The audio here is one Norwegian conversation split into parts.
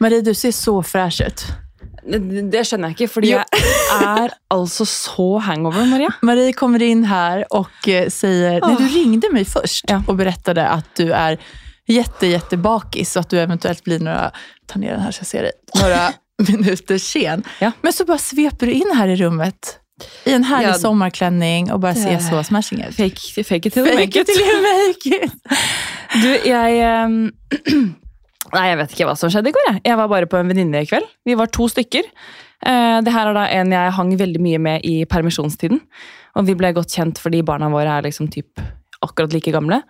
Marie, du ser så fresh ut. Det, skjønner jeg ikke, fordi jeg er altså så hangover, Maria. Marie kommer inn her og sier Nei, du ringde meg først Ja. og berättade at du er jätte, jette bakis at du eventuelt blir några, ta ner den här så jag ser dig, några minuter sen. Ja. Men så bare sveper du inn her i rummet i en herlig Ja. sommarklänning og bare ser så smashing ut. Fake, fake it till you Fake make it till you make it. Du, jeg ehm, Nei, jeg vet ikke hva som skjedde i går. Jeg, jeg var bare på en venninne i kveld. Vi var to stykker. Eh, det her er da en jeg hang veldig mye med i permisjonstiden. Og vi ble godt kjent fordi barna våre er liksom typ akkurat like gamle.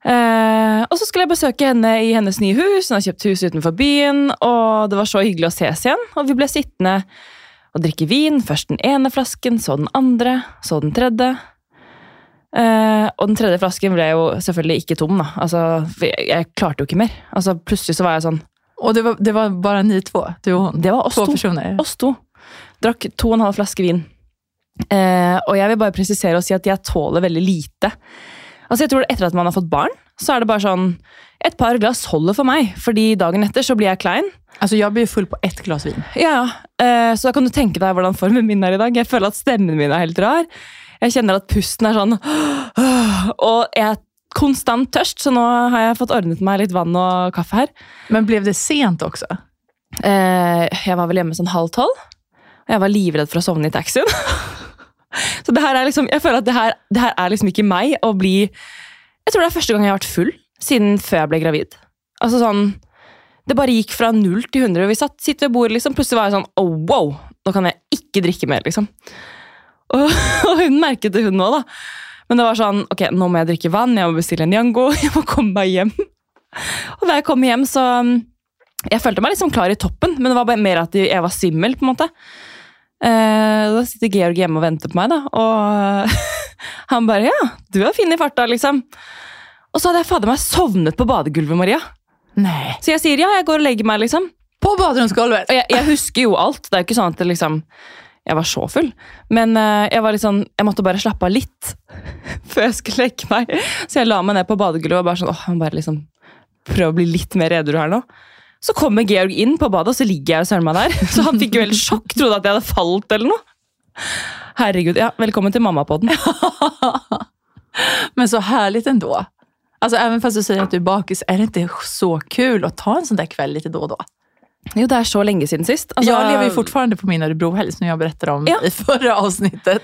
Eh, og så skulle jeg besøke henne i hennes nye hus. Hun har kjøpt hus utenfor byen, og det var så hyggelig å ses igjen. Og vi ble sittende og drikke vin. Først den ene flasken, så den andre, så den tredje. Eh, og den tredje flasken ble jo selvfølgelig ikke tom. da. Altså, jeg, jeg klarte jo ikke mer. Altså, plutselig så var jeg sånn Og det var, det var bare ni to? du og hon? Det var oss to. personer? Oss to. Drakk to og en halv flaske vin. Uh, og jeg vil bare presisere og si at jeg tåler veldig lite. Altså jeg tror Etter at man har fått barn, så er det bare sånn Et par glass holder for meg, fordi dagen etter så blir jeg klein. Altså, Jeg blir full på ett glas vin. Ja. Eh, så da kan du tenke deg hvordan formen min er i dag. Jeg føler at stemmen min er helt rar. Jeg kjenner at pusten er sånn Og jeg er konstant tørst, så nå har jeg fått ordnet meg litt vann og kaffe her. Men ble det sent også? Eh, jeg var vel hjemme sånn halv tolv, og jeg var livredd for å sovne i taxien. så det her er liksom, jeg føler at det her, det her er liksom ikke meg å bli Jeg tror det er første gang jeg har vært full siden før jeg ble gravid. Altså sånn, Det bare gikk fra null til hundre. Vi satt sitter ved bordet, liksom. Plutselig var jeg sånn oh, wow, nå kan jeg ikke drikke mer, liksom. Og, og hun merket det, hun òg, da. Men det var sånn ok, nå må jeg drikke vann, jeg må bestille en Yango, jeg må komme meg hjem. Og da jeg kom hjem, så um, Jeg følte meg liksom klar i toppen, men det var bare mer at jeg var svimmel, på en måte. Eh, da sitter Georg hjemme og venter på meg, da, og han bare Ja, du er fin i farta, liksom. Og så hadde jeg fader meg sovnet på badegulvet, Maria. Nei. Så jeg sier ja, jeg går og legger meg, liksom. På baderomsgulvet! Og jeg, jeg husker jo alt. Det er jo ikke sånn at det liksom jeg var så full. Men eh, jeg var litt sånn, jeg måtte bare slappe av litt før jeg skulle legge meg. Så jeg la meg ned på badegulvet og bare sånn, åh, jeg må bare liksom prøve å bli litt mer edru her nå. Så kommer Georg inn på badet, og så ligger jeg og søren meg der. Så han fikk jo helt sjokk, trodde at jeg hadde falt eller noe. Herregud, ja, velkommen til mammapodden. Men så härligt ändå. Alltså även fast du säger att du är bakis, är det inte så kul att ta en sån där kväll lite då och? Jo, det er så lenge siden sist. Altså, jag lever ju fortfarande på min Örebrohelg som jag berättade om Ja. i förra avsnittet.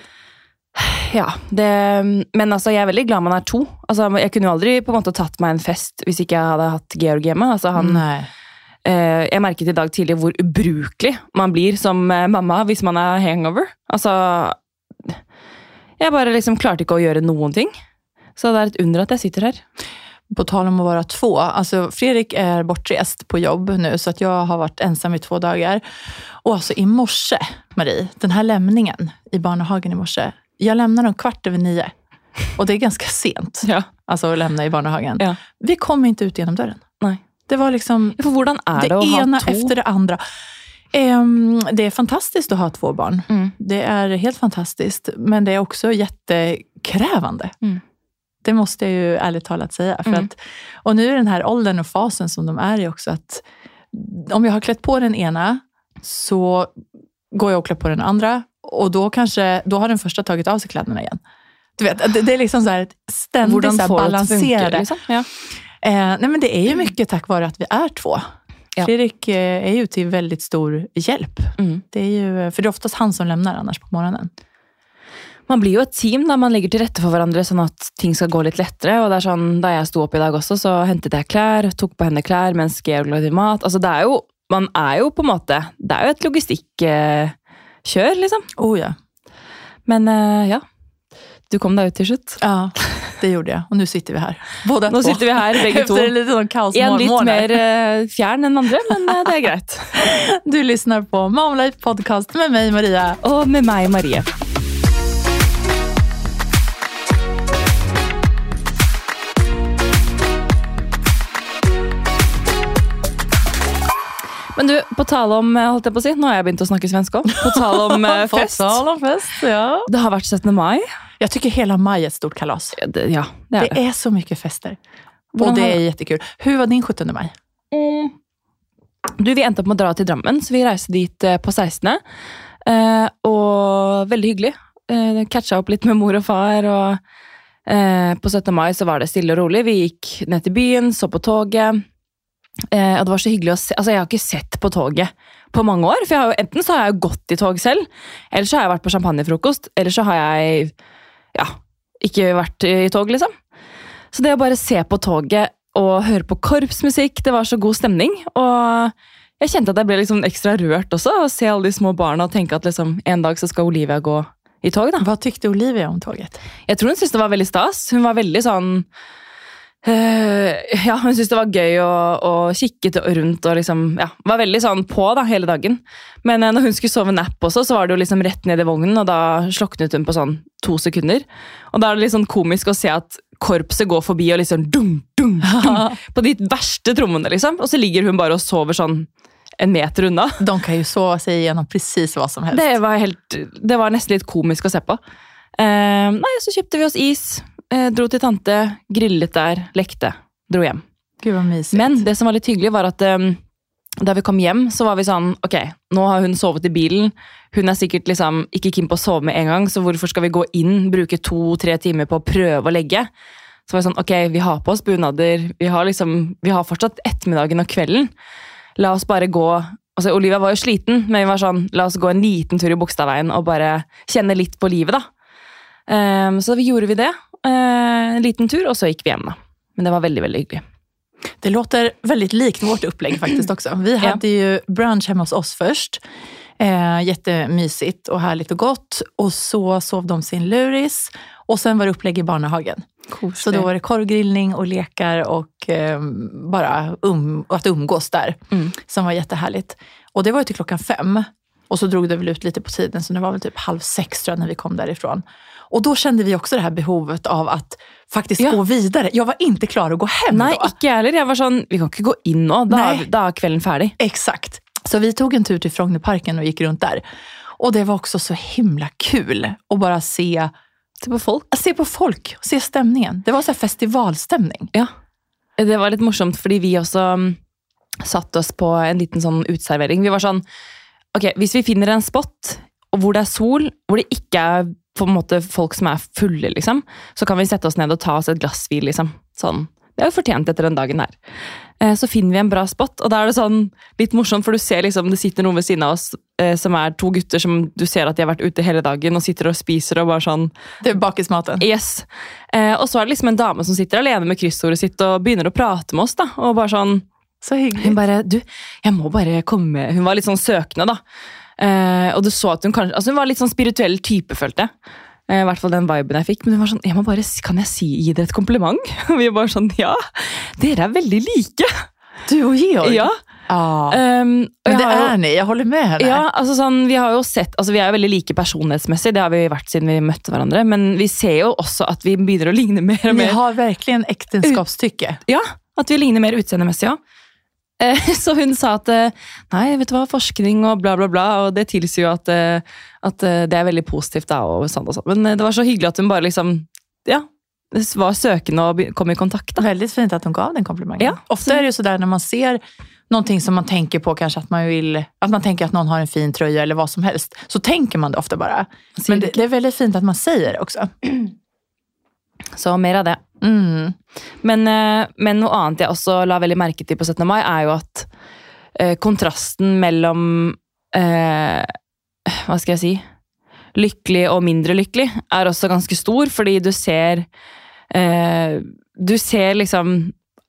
Ja, det, men altså, jeg er veldig glad man er to. Altså, jeg kunne jo aldri på en måte tatt meg en fest hvis ikke jeg hadde hatt Georg hjemme. Altså, han. Eh, jeg merket i dag tidlig hvor ubrukelig man blir som eh, mamma hvis man er hangover. Altså Jeg bare liksom klarte ikke å gjøre noen ting. Så det er et under at jeg sitter her. På tal om å være två, Altså, Fredrik er bortrest på jobb nu så jeg har vært ensam i två dager. Og altså, i morse, Marie, den her lämningen i barnehagen i morse. Jeg lämnar dem kvart over nio. og det er ganske sent, Ja. altså, å lämna i barnehagen. Ja. Vi kom ikke ut gjennom døren. Nei. Det var liksom For hvordan er det, det to? efter det andre. Um, det er fantastisk å ha två barn. Mm. Det er helt fantastisk, Men det er også kjempekrevende. Mm. Det måste jag ju ärligt talat säga. För Mm. att, och nu i den här åldern och fasen som de är i också, att om jag har klätt på den ena så går jag och klär på den andra och då kanske då har den första tagit av sig kläderna igen. Du vet, det, det är liksom så här ett ständigt så här balanserade. Liksom? Ja. Eh, nej men det är ju mycket tack vare att vi är två. Ja. Fredrik eh, är ju till väldigt stor hjälp. Mm. Det är ju, för det är oftast han som lämnar annars på morgonen. Man blir jo et team da man legger til rette for hverandre, sånn at ting skal gå litt lettere. og det er sånn, Da jeg sto opp i dag også, så hentet jeg klær, tok på henne klær mens Georg lagde mat. altså det er jo, Man er jo på en måte Det er jo et logistikkjør, liksom. Oh ja. Men eh, ja. Du kom deg ut til slutt. Ja, det gjorde jeg. Og nå sitter vi her. Båda Nå sitter vi her begge to. Litt sånn sån kaos En litt mer eh, fjern enn andre, men eh, det er greit. Du lytter på Momlife Podcast med meg, Maria. Og med meg, Marie. Men du, på tale om eh, holdt jeg på å si, Nå har jeg begynt å snakke svensk òg. På tale om eh, fest. fest, ja. Det har vært 17. mai. Jeg syns hele mai er et stort kalas. Ja, det, ja, det er Det är så mye fester. Og det er jättekul. Hur var din 17 mai? Mm. Du, Vi endte opp med å dra til Drammen, så vi reiste dit eh, på 16. Eh, og veldig hyggelig. Eh, Catcha opp litt med mor og far. og eh, På 17. mai så var det stille og rolig. Vi gikk ned til byen, så på toget. Eh, det var så hyggelig å se Altså, jeg har ikke sett på toget på mange år. For jo, enten så har jeg gått i tog selv, eller så har jeg vært på champagnefrokost, eller så har jeg ja, ikke vært i tog, liksom. Så det å bare se på toget og høre på korpsmusikk, det var så god stemning. Og jeg kjente at jeg ble liksom ekstra rørt også, å se alle de små barna og tenke at liksom, en dag så skal Olivia gå i tog. da. Hva tykte Olivia om toget? Jeg tror hun syntes det var veldig stas. Hun var veldig sånn ja, hun syntes det var gøy å, å kikke rundt og liksom, ja, var veldig sånn på da, hele dagen. Men uh, når hun skulle sove napp også, så var det jo liksom rett ned i vognen, og da sloknet hun på sånn to sekunder. Og da er det litt sånn komisk å se at korpset går forbi og liksom dum, dum, dum, på de verste trommene, liksom. Og så ligger hun bare og sover sånn en meter unna. De kan jo sove seg gjennom presis hva som helst. Det var, helt, det var nesten litt komisk å se på. Uh, nei, Så kjøpte vi oss is, eh, dro til tante, grillet der, lekte, dro hjem. Gud. Men det som var litt hyggelig, var at eh, da vi kom hjem, så var vi sånn Ok, nå har hun sovet i bilen. Hun er sikkert liksom ikke keen på å sove med en gang, så hvorfor skal vi gå inn, bruke to-tre timer på å prøve å legge? Så var det sånn, ok, vi har på oss bunader, vi har, liksom, vi har fortsatt ettermiddagen og kvelden. La oss bare gå altså Olivia var jo sliten, men vi var sånn, la oss gå en liten tur i Bogstadveien og bare kjenne litt på livet, da. Um, så vi gjorde vi det. Eh, en liten tur, og så gikk vi hjem, da. Men det var veldig, veldig hyggelig. Det låter veldig likt vårt opplegg faktiskt också. Vi hadde ju brunch hemma hos oss først. Eh, jättemysigt och härligt och gott. Och så sov de sin luris. Och sen var det upplägg i barnehagen. Så då var det korvgrillning och lekar och eh, bara um, att umgås där. Mm. Som var jättehärligt. Och det var ju till klockan fem. Och så drog det väl ut lite på tiden, så det var väl typ halv sex tror jag när vi kom därifrån. Och då kände vi också det här behovet av att faktisk Ja. gå videre. Jeg var ikke klar å gå hjem Nei, då. ikke heller. Jeg var sånn, vi kan ikke gå inn nå. Da, er- da er kvelden ferdig. Exakt. Så vi tog en tur til Frognerparken og gikk rundt der. Og det var også så himla kul å bare se, Se på folk. se på folk, se stemningen. Det var sånn festivalstemning. Ja. Det var litt morsomt, fordi vi også mm, satte oss på en liten sånn uteservering. Vi var sånn Ok, hvis vi finner en spot og hvor det er sol, hvor det ikke er på en måte folk som er fulle, liksom, så kan vi sette oss ned og ta oss et glass vin, liksom. Sånn. Det er jo fortjent etter den dagen her. Eh, Så finner vi en bra spot, og da er det sånn litt morsomt, for du ser liksom det sitter noen ved siden av oss eh, som er to gutter som du ser at de har vært ute hele dagen og sitter og spiser og bare sånn Det bakes bakismaten. Yes. Eh, og så er det liksom en dame som sitter alene med kryssordet sitt og begynner å prate med oss. da, og bare sånn, Så hyggelig. Hun bare Du, jeg må bare komme Hun var litt sånn søkende, da. Eh, og du så at hun kanskje Altså hun var litt sånn spirituell type, følte jeg. Eh, I hvert fall den viben jeg fikk. Men hun var sånn jeg må bare, Kan jeg si, gi dere et kompliment? Og vi bare sånn Ja, dere er veldig like! Du og Georg? Ja. Ah. Um, Men det er jo- jag håller med henne. Ja, altså sånn, vi har jo sett, altså vi er jo veldig like personlighetsmessig, det har vi vært siden vi møtte hverandre, men vi ser jo også at vi begynner å ligne mer og mer. Vi har virkelig en ekteskapstykke. Ja, at vi ligner mer utseendemessig òg. Så hun sa at eh, nei, vet du hva, forskning og bla, bla, bla, og det tilsier jo at, eh, at eh, det er veldig positivt. da, og sånn og sånn. Men eh, det var så hyggelig at hun bare liksom, ja, var søkende og kom i kontakt. da. Veldig fint at hun gav den komplimenten. Ja. Ofta er det ju sådär når man ser noe som man tenker på, kanskje at man vil, at man tenker at noen har en fin trøye, eller hva som helst, så tenker man det ofte bare. Men det, det er veldig fint at man sier det også. Så mer av det. Mm. Men, eh, men noe annet jeg også la veldig merke til på 17. mai, er jo at eh, kontrasten mellom eh, Hva skal jeg si? Lykkelig og mindre lykkelig er også ganske stor, fordi du ser eh, Du ser liksom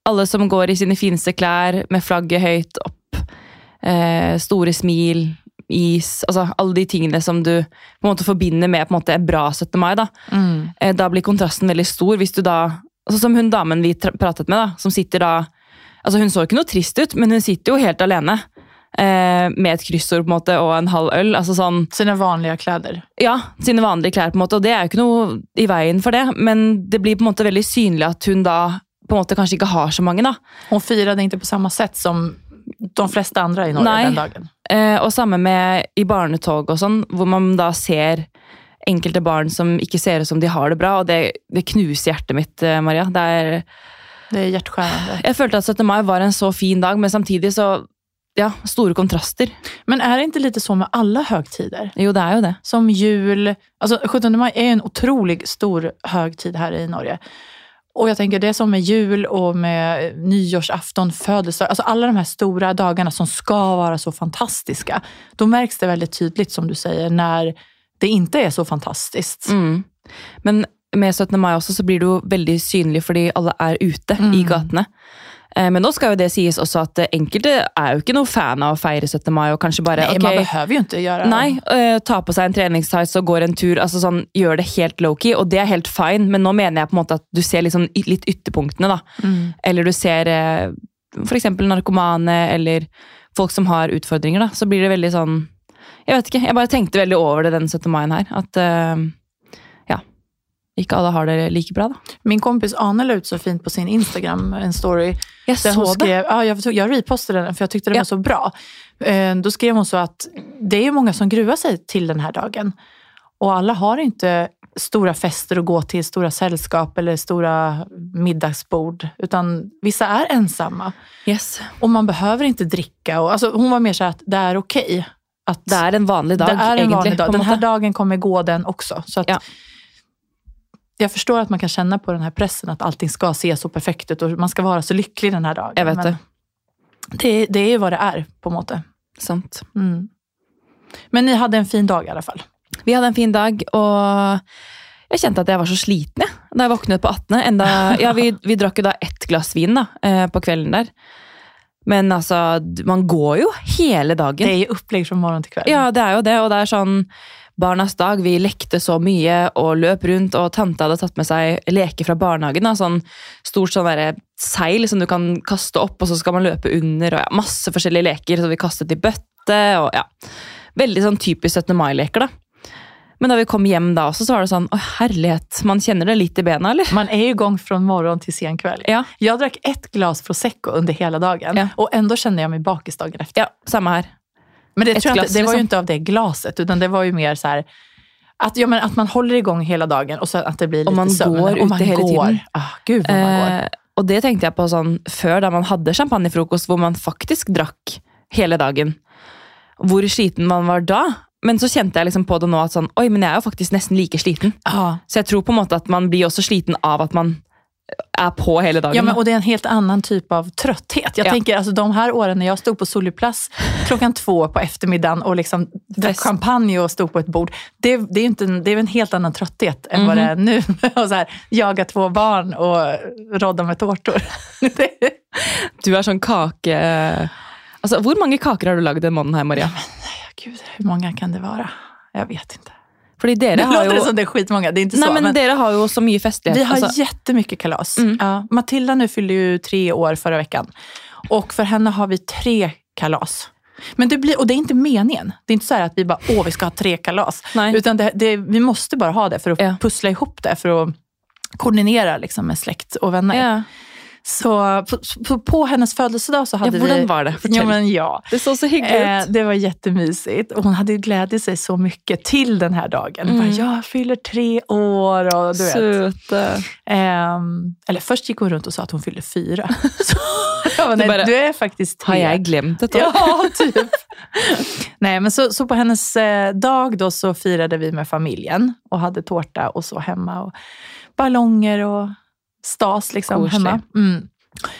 alle som går i sine fineste klær med flagget høyt opp, eh, store smil, is Altså alle de tingene som du på en måte forbinder med på en måte en bra 17. mai. da Mm. eh, da blir kontrasten veldig stor. hvis du da, altså Som hun damen vi pratet med, da, som sitter da altså Hun så ikke noe trist ut, men hun sitter jo helt alene. Eh, med et kryssord på en måte, og en halv øl. altså sånn, Sine vanlige klær? Ja, sine vanlige klær, på en måte, og det er jo ikke noe i veien for det. Men det blir på en måte veldig synlig at hun da på en måte kanskje ikke har så mange. da. Hun firade ikke på samme sett som de fleste andre i Norge Nei. den dagen. Eh, og samme med i barnetog og sånn, hvor man da ser enkelte barn som ikke ser ut som de har det bra, og det, det knuser hjertet mitt, eh, Maria. Det er Det er. Jeg følte at 17. mai var en så fin dag, men samtidig så ja, store kontraster. Men er det ikke litt så med alle høytider? Jo, det er jo det. Som jul, altså 17 mai er jo en utrolig stor høytid her i Norge. Och jag tänker det är som med jul och med nyårsafton, födelsedag, alltså alla de här stora dagarna som ska vara så fantastiska. Då märks det väldigt tydligt som du säger när det inte är så fantastiskt. Mm. Men med 17. mai også så blir det jo veldig synlig fordi alle er ute i Mm. gatene. Eh, Men nå skal jo det sies også at eh, enkelte er jo ikke noe fan av å feire 17. mai og kanskje bare nei, okay, man behöver ju gjøre det. Nei, eh, ta på seg en treningstights og går en tur. altså sånn, Gjør det helt low-key, og det er helt fine. Men nå mener jeg på en måte at du ser liksom litt ytterpunktene. da. Mm. Eller du ser eh, f.eks. narkomane eller folk som har utfordringer. da, Så blir det veldig sånn Jeg vet ikke, jeg bare tenkte veldig over det den 17. mai her. At ja, ikke alle har det like bra. da. Min kompis Ane la ut så fint på sin Instagram en story Jeg så skrev, det. ja, jag, jag repostade den for jeg tyckte den Ja. var så bra. Eh, da skrev hun så at det er jo mange som gruvar seg til denne dagen. Og alle har ikke store fester å gå til, store selskap eller store middagsbord. Utan vissa er ensamma. Yes. Og man behøver ikke dricka. Och, alltså, hun var mer sånn at det er ok. At Det er en vanlig dag, det er en egentlig. vanlig dag. en Den här måte. dagen kommer gå den også. Så at, Ja. Jag förstår att man kan känna på den här pressen att allting ska se så perfekt ut och man ska vara så lykkelig den här dagen. Jeg vet det. det, det er jo hva det er, på en måte. Sant. Mm. Men ni hadde en fin dag i alla fall. Vi hadde en fin dag, og jeg kjente at jeg var så sliten jeg, da jeg våknet på 18. Enda, ja, vi, vi drakk jo da ett glass vin da, eh, på kvelden der. Men altså, man går jo hele dagen. Det er jo opplegg fra morgen til kveld. Ja, det er jo det, og det er sånn Barnas dag, vi lekte så mye og løp rundt, og tante hadde tatt med seg leker fra barnehagen. Da, sånn stort sånn der, seil som du kan kaste opp, og så skal man løpe under, og ja, masse forskjellige leker, så vi kastet i bøtte, og ja. Veldig sånn typisk 17. mai-leker, da. Men da vi kom hjem da også, så var det sånn, å herlighet, man kjenner det litt i bena, eller? Man er i gang fra morgen til sen kveld. Ja, Jeg drakk ett glas prosecco under hele dagen Ja. og enda kjenner jeg meg bakis dagen efter. ja samme her. Men det, Ett tror jag glas, inte, det var ju liksom. inte av det glaset, utan det var ju mer så här att, ja, men att man håller igång hela dagen och så att det blir lite Och man sömn. går och man ute hela går. tiden. Ah, gud vad man går. Eh, og det tenkte jeg på sånn før, da man hadde champagnefrokost hvor man faktisk drakk hele dagen. Hvor sliten man var da. Men så kjente jeg liksom på det nå at sånn, oi, men jeg er jo faktisk nesten like sliten. Ah. Så jeg tror på en måte at man blir også sliten av at man er på hele dagen. Ja, men, och det är en helt annan typ av trötthet. Jag Ja. tänker alltså, de här åren när jag stod på Soliplas klockan två på eftermiddagen och liksom drack champagne och stod på ett bord. Det, det är ju inte en, det är en helt annan trötthet än vad det är Mhm. nu. och så här, jaga två barn och rodda med tårtor. Du er sånn kake... Altså, Hvor mange kaker har du lagd den måneden her, Maria? Men Gud, hur många kan det vara? Jag vet inte. Fordi dere Det låter som det er skitmånga, det är inte Nei, så. men men dere har jo så mye festlighet. vi har altså, jättemycket kalas. Mm. Ja, Matilda nu fyllde ju tre år förra veckan. Och för henne har vi tre kalas. Men det blir, och det är inte meningen. Det är inte så at att vi bara, åh vi ska ha tre kalas. Nei. Utan det, det, vi måste bara ha det för att Ja. pussla ihop det, för att koordinera liksom, med släkt och vänner. ja. Så på, på, på hennes födelsedag så ja, hade Hvordan vi... var det? Ja, men ja. Det så så hyggelig Eh, ut. det var jättemysigt. Och hon hade ju glädjat sig så mycket till den här dagen. Mm. Bara, jag fyller tre år och du vet. Søte. Ehm, eller först gick hon runt och sa att hon fyllde fyra. Så, ja, nej, bara, du är faktiskt Har jag jeg glemt då? Ja, typ. nej, men så, så på hennes eh, dag då så firade vi med familjen och hade tårta och så hemma. Och ballonger och stas liksom Koselig. hemma. Mm.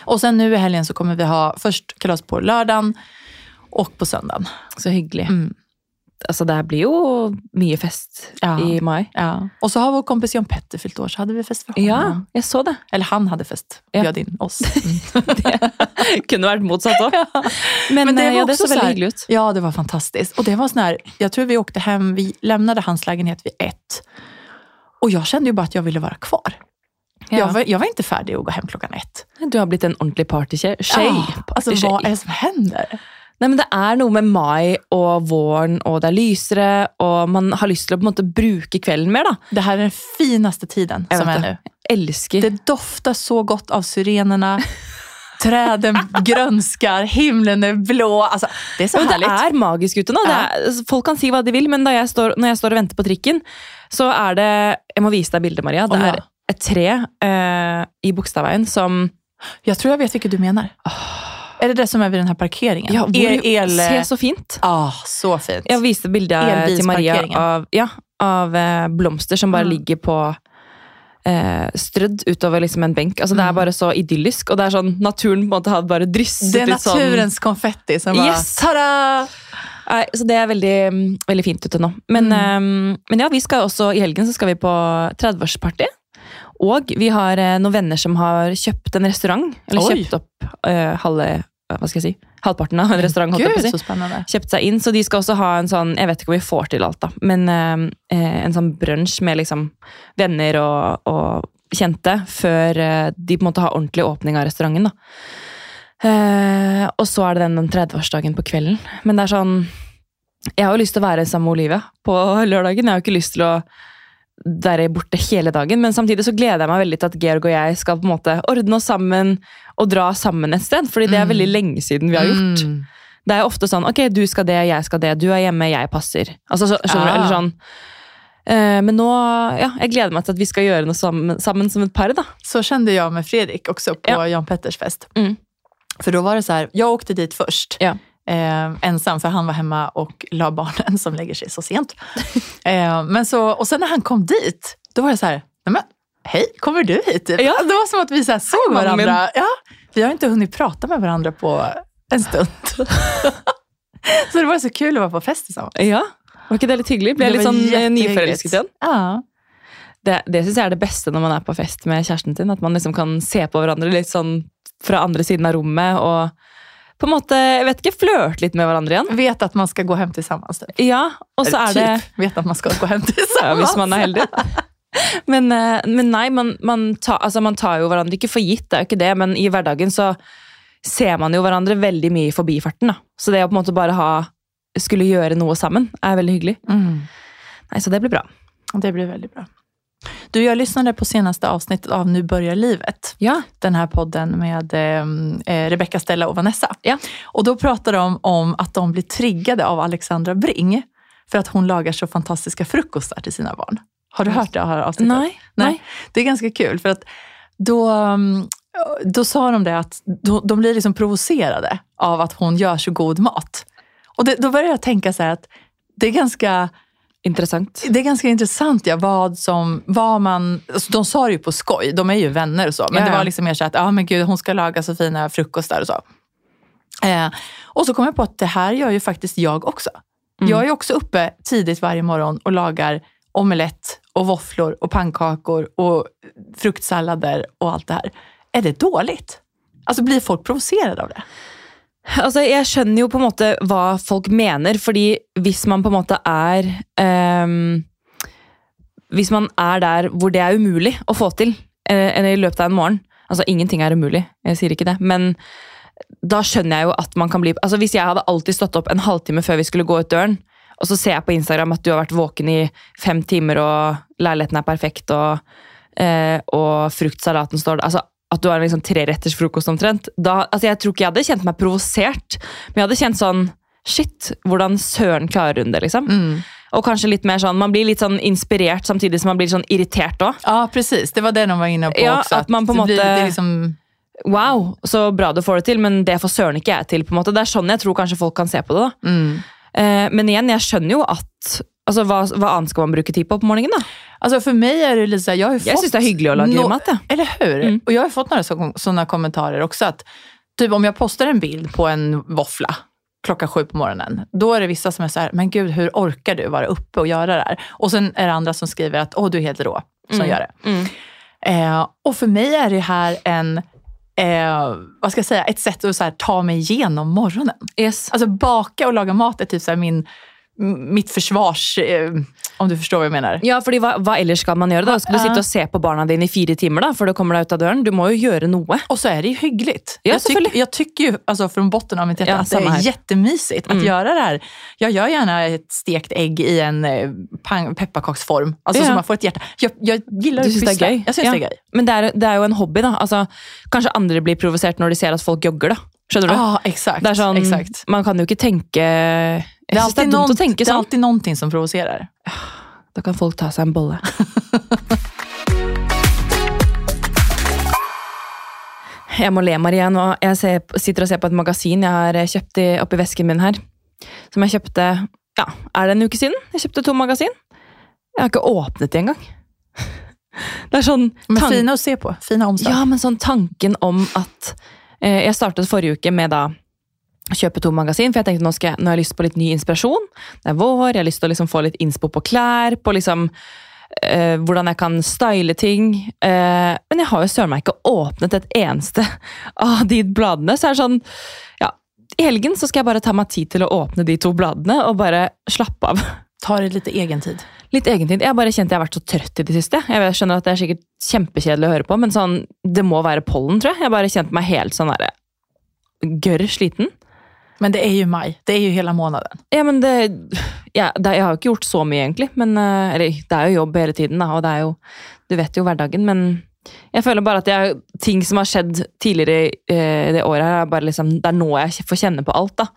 Och sen nu i helgen så kommer vi ha först kalas på lördagen och på söndagen. Så hyggelig. Mm. Altså, det her blir jo mye fest Ja. i mai. Ja. Och så har vår kompis Jan Petter fyllt år, så hade vi fest för honom. Ja, jeg så det. Eller han hade fest, Ja. bjöd in oss. det Kunne vært motsatt òg. Men, Men det eh, var det så veldig hyggelig ut. Ja, det var fantastiskt. Och det var sån här, jag tror vi åkte hem, vi lämnade hans lägenhet vid ett. Och jag kände ju bara att jag ville vara kvar. Jag, Ja. var, jag var inte färdig att gå hem klockan ett. Du har blitt en ordentlig partytjej. Ja, alltså hva vad är det som händer? Nei, men Det er noe med mai og våren, og det er lysere, og man har lyst til å på en måte bruke kvelden mer. da. Det her er den fineste tiden jeg som er nå. Elsker. Det doftar så godt av syrenene. Trærne grønsker, himlen er blå. Altså, det er så herlig. det er magisk ute nå. Er, altså, folk kan si hva de vil, men jeg står, når jeg står og venter på trikken, så er det Jeg må vise deg bildet, Maria. Det er et tre eh, i Bogstadveien som Jeg tror jeg vet hvilket du mener. Oh. Er det det som er ved den här parkeringen? Ja, hvor el, ser så fint. ah, så fint. Jeg viste bildet til Maria av, ja, av eh, blomster som bare Mm. ligger på eh, strødd utover liksom en benk. Altså, Det er Mm. bare så idyllisk, og det er sånn naturen på en måte hadde bare drysset det er naturens sånn konfetti som bare Yes. tada! Nei, så det er veldig, veldig fint ute nå. Men, Mm. um, men ja, vi skal også i helgen så skal vi på 30-årsparty. Og vi har eh, noen venner som har kjøpt en restaurant. Eller Oi. kjøpt opp eh, halve, hva skal jeg si, halvparten av en restaurant. Gud, si. Kjøpt seg inn, så de skal også ha en sånn Jeg vet ikke om vi får til alt, da, men eh, eh, en sånn brunsj med liksom venner og, og kjente før eh, de på en måte har ordentlig åpning av restauranten. da. Eh, og så er det den, den 30-årsdagen på kvelden. Men det er sånn Jeg har jo lyst til å være sammen med Olivia på lørdagen. Jeg har jo ikke lyst til å være borte hele dagen, men samtidig så gleder jeg meg veldig til at Georg og jeg skal på en måte ordne oss sammen og dra sammen et sted. Fordi det er Mm. veldig lenge siden vi har gjort. Mm. Det er jo ofte sånn ok, du skal det, jeg skal det, du er hjemme, jeg passer. Altså, så, skjønner du? Ja. Eller sånn. Eh, men nå, ja, jeg gleder meg til at vi skal gjøre noe sammen, sammen som et par. da. Så kjente jeg med Fredrik også på Ja. Jan Petters fest. Mm. For da var det så Jeg åkte dit først. Ja. Eh, ensam, för han var hemma och la barnen som lägger sig så sent. eh, men så, och sen när han kom dit, då var jeg så här, nej men hej, kommer du hit? Ja. Det var som att vi så här såg varandra. Ja, vi har inte hunnit prata med varandra på en stund. så det var så kul att vara på fest tillsammans. Ja, Var ikke det litt hyggelig? Ble jeg litt sånn eh, nyforelsket igjen? Ja. Det, det syns jeg er det beste når man er på fest med kjæresten sin. At man liksom kan se på hverandre litt sånn fra andre siden av rommet og på en måte, jeg vet ikke, flørte litt med hverandre igjen. Vet at man skal gå hem tillsammans. Typ. Ja, og så er det vet at man skal gå hjem til sammen. ja. Hvis man er heldig. Men, eh, men nei, man, man, tar, altså man tar jo hverandre ikke for gitt, det er jo ikke det, men i hverdagen så ser man jo hverandre veldig mye i forbifarten. da. Så det å på en måte bare ha skulle gjøre noe sammen, er veldig hyggelig. Mm. Nei, Så det blir bra. Det blir veldig bra. Du, jag lyssnade på senaste avsnittet av Nu börjar livet. Ja. Den här podden med eh, eh, Rebecca, Stella och Vanessa. Ja. Och då pratar de om att de blir triggade av Alexandra Bring för att hon lagar så fantastiska frukostar till sina barn. Har du hört det här avsnittet? Nei. nei. Det är ganska kul för att då, mm, då sa de det att de blir liksom provocerade av att hon gör så god mat. Och det, då började jag tänka så att det är ganska Interessant. det är ganska intressant ja, vad, som, vad man... Alltså, de sa det ju på skoj, de är ju vänner och så. Men Ja, det var liksom mer så att ah, men gud, hon ska laga så fina frukostar och så. Eh, och så kom jag på att det här gör ju faktiskt jag också. Mm. Jag är ju också uppe tidigt varje morgon och lagar omelett och våfflor och pannkakor och fruktsallader och allt det här. Är det dåligt? Alltså blir folk provocerade av det? Altså, Jeg skjønner jo på en måte hva folk mener, fordi hvis man på en måte er um, Hvis man er der hvor det er umulig å få til uh, i løpet av en morgen Altså, ingenting er umulig, jeg sier ikke det, men da skjønner jeg jo at man kan bli Altså, Hvis jeg hadde alltid stått opp en halvtime før vi skulle gå ut døren, og så ser jeg på Instagram at du har vært våken i fem timer, og leiligheten er perfekt, og, uh, og fruktsalaten står der altså, At du har liksom treretters frokost omtrent. Da, altså, jeg tror ikke jeg hadde kjent meg provosert, men jeg hadde kjent sånn Shit, hvordan søren klarer hun det, liksom? Og kanskje litt mer sånn, Man blir litt sånn inspirert samtidig som man blir sånn irritert òg. Ja, precis. Det var det noen var inne på Ja, også. At, at man på en måte- liksom, Wow, så bra du får det til, men det får søren ikke jeg til. på en måte. Det er sånn jeg tror kanskje folk kan se på det. da. mm. Eh, men igjen, jeg skjønner jo at altså, hva, hva annet skal man bruke tid på på morgenen? da? Alltså for meg er det litt så här, jag har ju Jeg fått syns det er hyggelig å lage no mat. Ja. Eller hur? Mm. Og jeg har fått noen sånne kommentarer også. at typ om jeg postar en bild på en våffla klokka sju på morgenen, da er det vissa som er sånn men gud hvordan orkar du være oppe og gjøre det her? Og så er det andre som skriver at åh du er helt rå som Mm. gjør det. Mm. Eh, og for meg er det her en, eh, hva skal jeg si, et sett å så här, ta meg gjennom morgenen. Yes. Alltså baka og laga mat er typ så här min, mitt försvars, eh, om du forstår hva jeg mener? Ja, fordi hva, hva ellers skal man gjøre? da? Skal du sitte og se på barna dine i fire timer da, før du kommer deg ut av døren? Du må jo gjøre noe. Og så er det jo hyggelig. Ja, jeg tyck, selvfølgelig. altså, fra bunnen av mitt hjerte Ja, at det er att Mm. göra det her. Jeg gjør gjerne et stekt egg i en pepperkakeform, altså, Ja. så man får et hjerte. Jeg, gillar Du att syns det er gøy? Jeg syns det er gøy. Men det er, det er jo en hobby. da. Altså, kanskje andre blir provosert når de ser at folk jogger. da. Skjønner du? Ja, exakt. det sånn. Man kan jo ikke tenke Jeg Det synes det er dumt någon, å tenke det er sånn. alltid någonting som provoserer. Da kan folk ta seg en bolle. Jeg må le, Marie, nå. Jeg ser, sitter og ser på et magasin jeg har eh, kjøpt i, oppi vesken min her. Som jeg kjøpte ja, er det en uke siden. Jeg kjøpte to magasin. Jeg har ikke åpnet de engang. Det er sånn Men fine att se på. Fina omslag. Ja, men sånn tanken om at eh, Jeg startet forrige uke med da å kjøpe to magasin, for jeg tenkte nå, skal jeg, nå har jeg lyst på litt ny inspirasjon. Det er vår, jeg har lyst til å liksom få litt innspo på klær, på liksom Uh, hvordan jeg kan style ting. Uh, men jeg har jo søren meg ikke åpnet et eneste av de bladene. Så er det sånn Ja, i helgen så skal jeg bare ta meg tid til å åpne de to bladene og bare slappe av. Ta det lite egentid. Litt egentid. Jeg bare kjent jeg har vært så trøtt i det siste. Jeg skjønner at det er sikkert kjempekjedelig å høre på, men sånn, det må være pollen, tror jeg. Jeg har bare kjent meg helt sånn derre gørr sliten. Men det är ju maj. Det är ju hela månaden. Ja, men det, ja, det Jeg har jo ikke gjort så mye, egentlig. Men, eh, eller, det er jo jobb hele tiden, da, og det er jo Du vet jo hverdagen, men jeg føler bare at jeg, ting som har skjedd tidligere eh, det året, her, er bare liksom, det er nå jeg får kjenne på alt. da.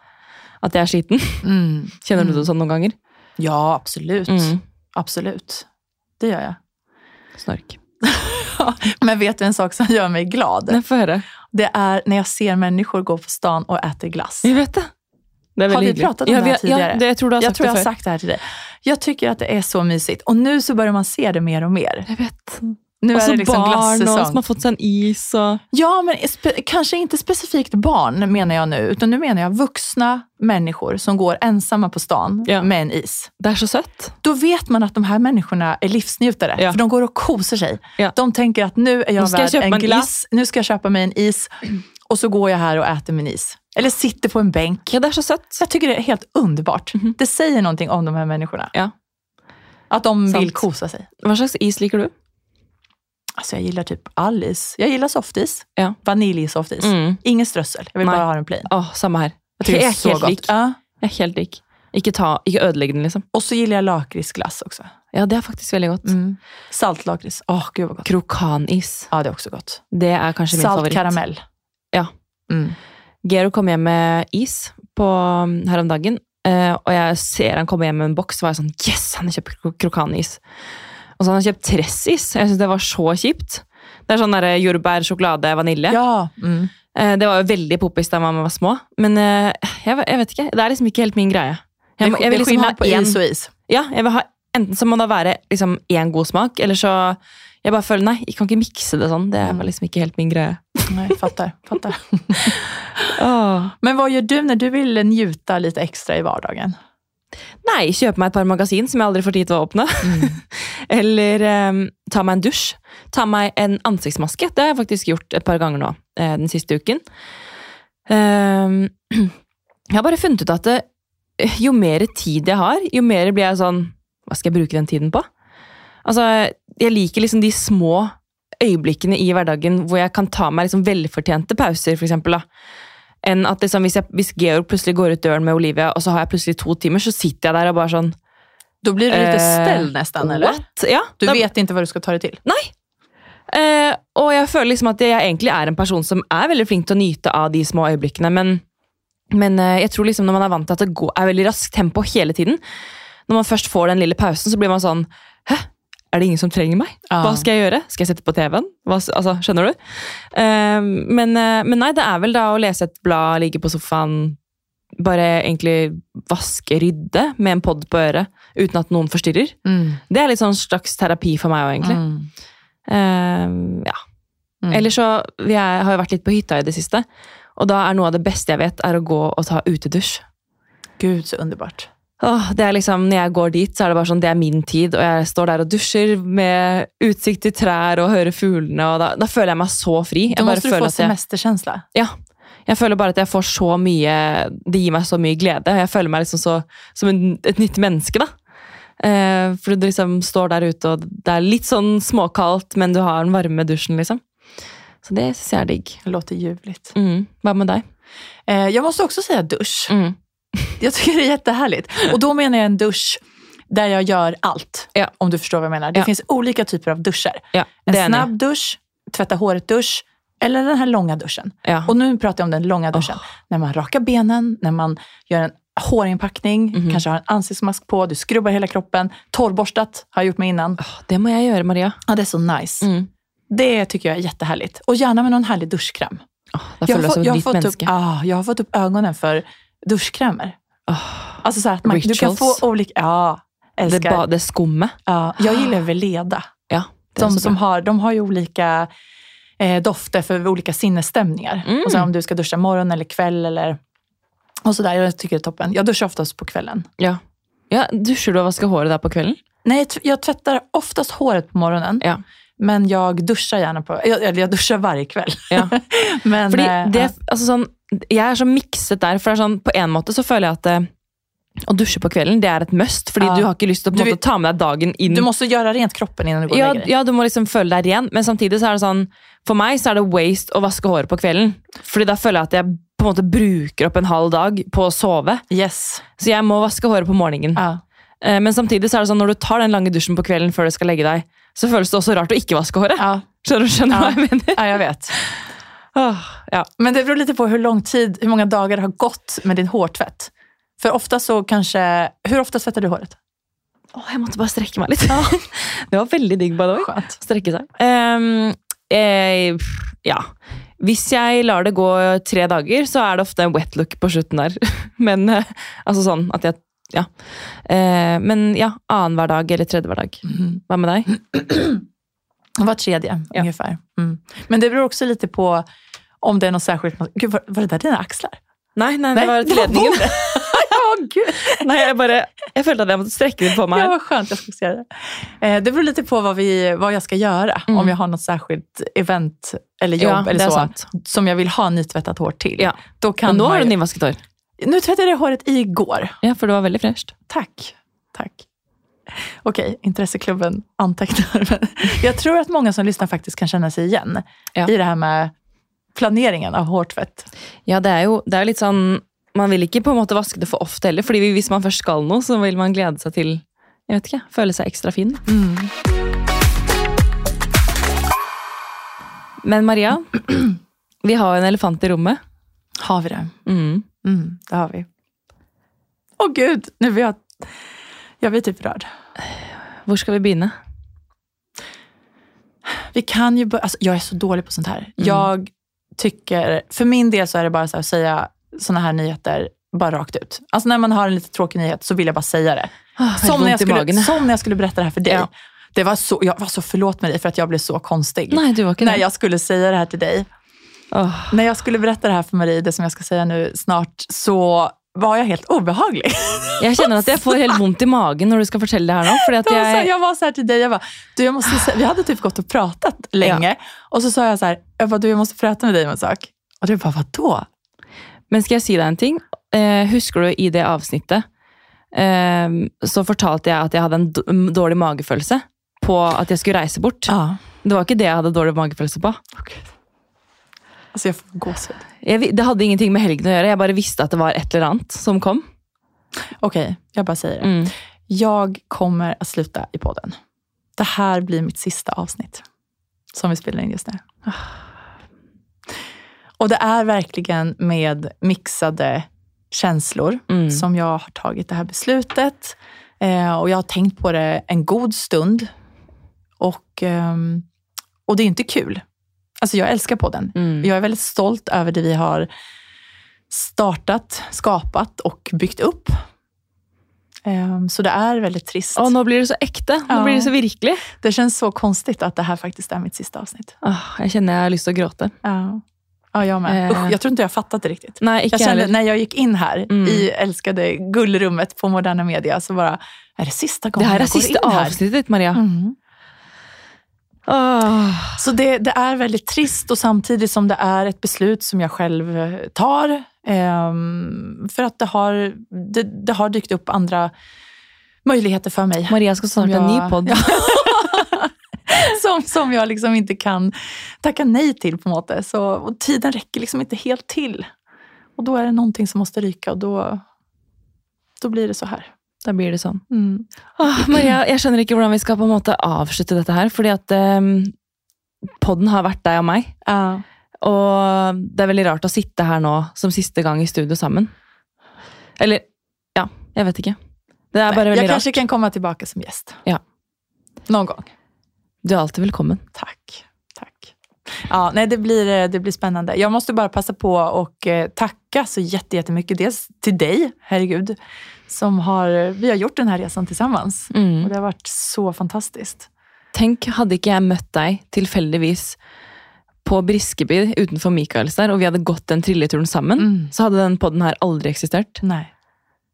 At jeg er sliten. Mm. Kjenner du det sånn noen ganger? Ja, absolutt. Mm. Absolutt. Det gjør jeg. Snork. Men vet du en sak som gjør meg glad? Få høre. Det er når jeg ser mennesker gå på stan og spise glass. Jeg vet det. Det Har vi hyggelig. pratet om ja, vi det her tidligere? Ja, det, jeg tror du har sagt tror jeg har sagt det her til deg. Jeg syns det er så mysigt. Og nå så börjar man se det mer og mer. Jeg vet. Nu Og så det liksom barn og som har fått seg en is. og... Ja, men spe- kanske inte specifikt barn menar jag nu, utan nu menar jag vuxna människor som går ensamma på stan Ja. med en is. Det er så søtt. Då vet man att de här människorna är livsnjutare, Ja. för de går och kosar sig. Ja. De tänker att nu är jag Nu ska jag en glass, Nå nu ska jag köpa mig en is och så går jag här och äter min is. Eller sitter på en bänk. Ja, det er så søtt. Jag tycker det är helt underbart. Mhm. Det säger någonting om de här människorna. Ja. Att de Sant. vill kosa sig. Hva slags is liker du? Alltså jag gillar typ all is. Jag gillar softis. Ja. Vaniljsoftis. Mm. Ingen strøssel. Jeg vil Nei. bare ha den plain. Åh, samme her. Jeg det er så helt gott. lik. Ja. Jeg er helt lik. Ikke, ta, ikke ødelegg den, liksom. Og så gillar jeg lakrisglass også. Ja, det er faktisk veldig godt. Mm. Saltlakris. Åh, gud vad godt. Krokanis. Ja, det er også godt. Det er kanskje min Salt favoritt. Saltkaramell. Ja. Mm. Gero kom hjem med is på, her om dagen, eh, og jeg ser han komme hjem med en boks, var jeg sånn Yes, han har kjøpt kro- krokanis! Og så har han kjøpt tressis. Jeg syns det var så kjipt. Det er sånn der jordbær, sjokolade, vanilje. Ja. Mm. Eh, Det var jo veldig poppis da man var små, men eh, jeg, jeg vet ikke. Det er liksom ikke helt min greie. Jeg, jeg vil liksom ha en, is og is. ja, jeg vil ha, Enten så må det være liksom én god smak, eller så Jeg bare føler nei, jeg kan ikke mikse det sånn. Det var liksom ikke helt min greie. Nei, fattar. fattar. oh. Men hva gjør du når du vil njute litt ekstra i hverdagen? Nei, kjøpe meg et par magasin som jeg aldri får tid til å åpne. Eller eh, ta meg en dusj. Ta meg en ansiktsmaske. Det har jeg faktisk gjort et par ganger nå eh, den siste uken. Eh, jeg har bare funnet ut at det, jo mer tid jeg har, jo mer blir jeg sånn Hva skal jeg bruke den tiden på? Altså, jeg liker liksom de små øyeblikkene i hverdagen hvor jeg kan ta meg liksom velfortjente pauser, for eksempel. Da. Enn at liksom, hvis, jeg, hvis Georg plutselig går ut døren med Olivia, og så har jeg plutselig to timer, så sitter jeg der og bare sånn Då blir du lite Eh, ställd nästan, eller? What? Ja, Du da- vet ikke hva du skal ta det till. Eh, og jeg føler liksom at jeg egentlig er en person som er veldig flink til å nyte av de små øyeblikkene, men, men eh, jeg tror liksom når man er vant til at det går, er veldig raskt tempo hele tiden, når man først får den lille pausen, så blir man sånn Hæ? Er det ingen som trenger meg? Hva skal jeg gjøre? Skal jeg sette på TV-en? Altså, skjønner du? Eh, men, eh, men nei, det er vel da å lese et blad, ligge på sofaen, bare egentlig vaske, rydde med en pod på øret, uten at noen forstyrrer. Mm. Det er litt sånn slags terapi for meg òg, egentlig. Mm. Uh, ja. Mm. Eller så vi er, har jo vært litt på hytta i det siste. Og da er noe av det beste jeg vet, er å gå og ta utedusj. Gud, så underbart. Åh, det er liksom, Når jeg går dit, så er det bare sånn, det er min tid. Og jeg står der og dusjer med utsikt til trær og hører fuglene. og Da, da føler jeg meg så fri. Jeg da bare du få semesterkjensle. ja, jeg føler bare at jeg får så mye Det gir meg så mye glede. Jeg føler meg liksom så, som en, et nytt menneske. da. Eh, for du liksom står der ute, og det er litt sånn småkaldt, men du har den varme dusjen, liksom. Så det syns jeg er digg. Låter ljuvligt. Mm. Hva med deg? Eh, jeg måste også si dusj. Mm. jeg syns det er jättehärligt. Og da mener jeg en dusj der jeg gjør alt, Ja. Om du forstår hva jeg mener. Det Ja. finns olika typer av dusjer. Ja, En snabb dusj, tvätta håret-dusch eller den här långa duschen. Ja. Och nu pratar jag om den långa duschen. När man rakar benen, när man gör en hårinpackning, Mhm. kanske har en ansiktsmask på, du skrubbar hela kroppen. Torrborstat har jag gjort mig innan. Oh, det må jeg gjøre, Maria. Ja, det är så nice. Mm. Det tycker jag är jättehärligt. Och gärna med någon härlig duschkräm. Oh, Jag har, jag, har fått upp, ah, jag har fått upp ögonen för duschkrämer. Alltså så att man, du kan få Rituals. olika... Ja, älskar. Det, det skummet. ja, jag gillar Veleda. Ja, De, som har, de har ju olika eh, dofter för olika sinnesstämningar. Mm. Och så om du ska duscha morgon eller kväll eller och sådär. Jag tycker det är toppen. Jag duschar oftast på kvällen. Ja. ja. duschar du och vaskar håret där på kvelden? Nej, jag tvättar oftast håret på morgonen. Ja. Men jag duschar gärna på... jeg, jag duschar varje kväll. Ja. men, Fordi eh, det, ja. altså sånn, jeg er så mikset der. for det er sånn, På en måte så føler jeg at eh, å dusje på kvelden det er et must. Fordi Ja. du har ikke lyst til å måte, ta med deg dagen inn. Du må også gjøre rent kroppen innan du går ja, dig. ja, du må liksom føle deg ren, men samtidig så er det sånn For meg så er det waste å vaske håret på kvelden. Fordi da føler jeg at jeg på en måte bruker opp en halv dag på å sove. Yes. Så jeg må vaske håret på morgenen. Ja. Eh, Men samtidig så er det sånn når du tar den lange dusjen på kvelden før du skal legge deg, så føles det også rart å ikke vaske håret. Ja. Skjønner du skjønner hva jeg mener? ja, jeg vet. Ja. Men det beror litt på hvor lang tid, hvor mange dager det har gått med din hårtvätt. För ofta så kanske... Hur ofta svetter du håret? Åh, jeg måtte bare strekke meg litt. det var veldig digg, by the way. Strekke seg. Um, eh, ja. Hvis jeg lar det gå tre dager, så er det ofte en wet look på slutten der. Men eh, altså sånn at jeg Ja. Eh, men ja, annenhver dag eller tredje hver dag. Mm. Hva med deg? Var tredje Ja. ungefär. Mm. Men det beror også litt på om det er noe särskilt... Gud, var, var det där dina axlar? Nei, nei, nei, det var var ledningen. gud. nei, jeg bare Jeg følte at jeg måtte strekke litt på meg Ja, her. vad skönt. Jag ska se det. Eh, det beror lite på vad, vi, vad jag ska göra. Mm. Om jag har något särskilt event eller jobb Ja, eller er så, sant. som jag vill ha nytvättat hår till. Ja. Då kan Men har du nyvasket hår. Nu tvättade jag håret igår. Ja, for det var veldig fresht. Tack. Tack. Okej, intresseklubben antecknar. Jeg jag tror att många som lyssnar faktiskt kan känna sig igen Ja. i det här med planeringen av hårtvätt. Ja, det er jo det er litt sånn Man vil ikke på en måte vaske det for ofte heller, fordi hvis man først skal noe, så vil man glede seg til jeg vet ikke, føle seg ekstra fin. Men Maria, vi har jo en elefant i rommet. Har vi det? Mm. Mm, det har vi. Åh gud, nu blir jeg, jeg blir typ rørt. Hvor skal vi begynne? Vi kan jo bare... alltså, Jeg er så dårlig på sånt her. Jeg tycker, For min del så er det bare så å säga såna här nyheter bara rakt ut. Alltså när man har en lite tråkig nyhet så vill jag bara säga det. Som när, jag skulle, som när jag skulle berätta det här för dig. Ja. Det var så, jag var så förlåt med dig för att jag blev så konstig. Nei, du var när jag skulle säga det här till dig. Oh. När jag skulle berätta det här för Marie, det som jag ska säga nu snart, så var jag helt obehaglig. jeg kjenner at jeg får helt vondt i magen når du skal fortelle det her nå. Fordi at jeg, jag var så här till dig, jag bara, du, jag måste vi hade typ gått och pratat länge. Och så sa jag så här, jag bara, du, jag måste prata med dig om en sak. Och du bara, vadå? Men skal jeg si deg en ting? Eh, husker du i det avsnittet eh, så fortalte jeg at jeg hadde en dårlig magefølelse på at jeg skulle reise bort. Ja. Det var ikke det jeg hadde dårlig magefølelse på. Okay. Altså, jeg får gåsehud. Det hadde ingenting med helgen å gjøre. Jeg bare visste at det var et eller annet som kom. Ok, jeg bare sier det. Mm. Jeg kommer å slutte i podden. Det här blir mitt siste avsnitt som vi spiller inn just nu. Och det är verkligen med mixade känslor Mm. som jag har tagit det här beslutet. Eh, och jag har tänkt på det en god stund. Och, eh, och det är inte kul. Alltså jag älskar podden. Mm. Jag är väldigt stolt över det vi har startat, skapat och byggt upp. Ehm, Så det är väldigt trist. Å, nå blir det så ekte. Nå Ja. blir det så virkelig. Det känns så konstigt att det här faktiskt är mitt sista avsnitt. Åh, jeg kjenner jeg har lyst til å gråte. Ja, ja jag med. Eh. Usch, jag tror inte jag fattat det riktigt. Ikke Jag kände när jag gick in här Mm. i älskade gullrummet på Moderna Media så bara, är det sista Det gången her er jag går in här? avsnittet Maria. Mm. Oh. Så det, det är väldigt trist och samtidigt som det är ett beslut som jag själv eh, tar. ehm, för att det har, det, det har dykt upp andra möjligheter för mig. Maria skal starte en ny podd. Ja. som, som jag liksom inte kan tacka nej till på något sätt. Så, och tiden räcker liksom inte helt till. Och då är det någonting som måste ryka och då, då blir det så här. Da blir det sånn. Mm. Åh, Maria, jeg skjønner ikke hvordan vi skal på en måte avslutte dette her. Fordi at um, podden har vært deg og meg. Ja. Og det er veldig rart å sitte her nå som siste gang i studio sammen. Eller, ja, jeg vet ikke. Det er bare Nei, veldig rart. kanske kan komme tilbake som gjest. Ja. Noen gång. Du er alltid velkommen. Tack. Tack. Ja, nej, det, blir, eh, det blir spännande. Jag måste bara passa på och takke tacka så jätte, jättemycket. Dels till dig, herregud, som har, vi har gjort den här resan tillsammans. Mm. Och det har varit så fantastiskt. Tenk, hadde ikke jeg møtt deg tilfeldigvis på Briskeby utenfor Michaels der, og vi hadde gått den trilleturen sammen, Mm. så hadde den podden her aldri eksistert. Nej.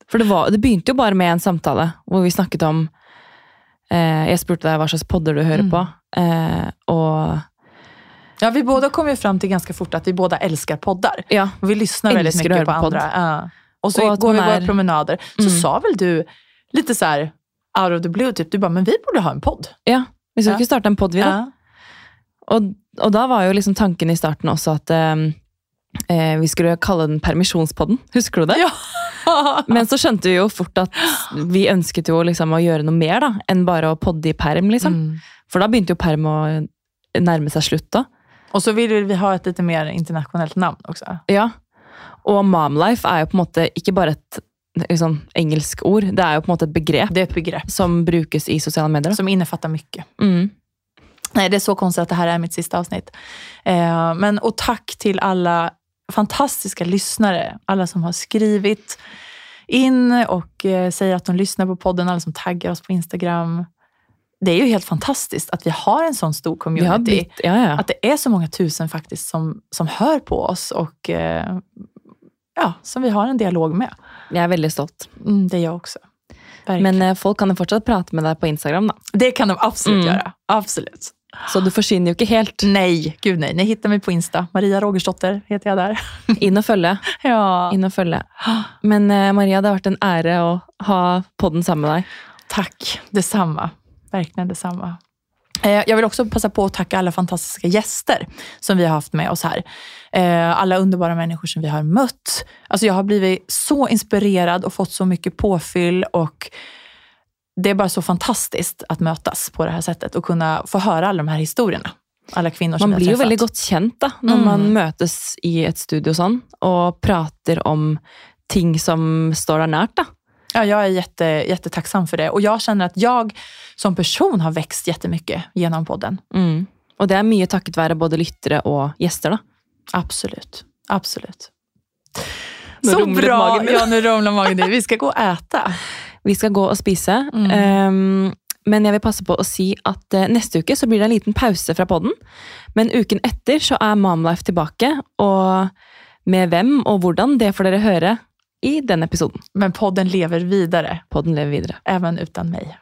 For det, var, det begynte jo bare med en samtale hvor vi snakket om eh, Jeg spurte deg hva slags podder du hører Mm. på, eh, og Ja, vi båda kom jo fram til ganske fort at vi båda elsker podder. ja. Vi lyssnar veldig mye på podd. andra. Ja. Og så går vi man promenader. Så Mm. sa vel du litt sånn out of the blue, typ, du bare men vi borde ha en podd. ja. Vi skal Ja. ikke starte en podd, vi, da. Og, og da var jo liksom tanken i starten også at eh, eh, vi skulle kalle den Permisjonspodden. Husker du det? Ja. Men så skjønte vi jo fort at vi ønsket jo liksom å gjøre noe mer da, enn bare å podde i perm. liksom. Mm. For da begynte jo perm å nærme seg slutt. da. Og så ville vi ha et litt mer internasjonalt navn også. Ja. Og momlife er jo på en måte ikke bare et liksom, engelsk ord, det er jo på en måte et begrep Det et begrepp som brukes i sosiale medier. da. som innefatter mye. Mm. Nei, det er så konstigt at det her er mitt siste avsnitt. Eh, men, og takk til alla fantastiska lyssnare. Alla som har skrivit in och eh, säger att de lyssnar på podden. Alla som taggar oss på Instagram. Det är ju helt fantastiskt att vi har en sån stor community. blitt, ja, ja. Att det är så många tusen faktiskt som, som hör på oss och eh, ja, som vi har en dialog med. Jeg er veldig stolt. Mm, det är jag också. Verkligen. Men eh, folk kan fortsatt prate med deg på Instagram, da. det kan de absolut Mm. göra. Absolut. Så du forsvinner jo ikke helt. Nej, gud nej. Ni hittar mig på Insta. Maria Rogersdotter heter jag där. Inn og følge. Ja, Inn og følge. Men eh, Maria, det har vært en ære å ha podden sammen med deg. tack. Detsamma. Verkligen detsamma. samme. Jag vill också passa på att tacka alla fantastiska gäster som vi har haft med oss här. Alle Alla underbara människor som vi har mött. Alltså jag har blivit så inspirerad och fått så mycket påfyll och det är bara så fantastiskt att mötas på det här sättet och kunna få höra alla de här historierna. Alla kvinnor som Man blir jo veldig godt kjent da, når Mm. man møtes i et studio sånn, og prater om ting som står deg nært. da. Ja, jag är jätte, jättetacksam för det. Och jag känner att jag som person har växt jättemycket genom podden. Mm. Og det er mye takket være både lyttere og gjester. da. Absolut. Absolut. Nu Så bra! magen. Ja, nu rumlar magen. Vi ska gå och äta. Vi skal gå og spise. Mm. Um, men jeg vil passe på å si at uh, neste uke så blir det en liten pause fra podden. Men uken etter så er Momlife tilbake, og med hvem og hvordan, det får dere høre i den episoden. Men podden lever videre. Podden lever videre. Even uten mig.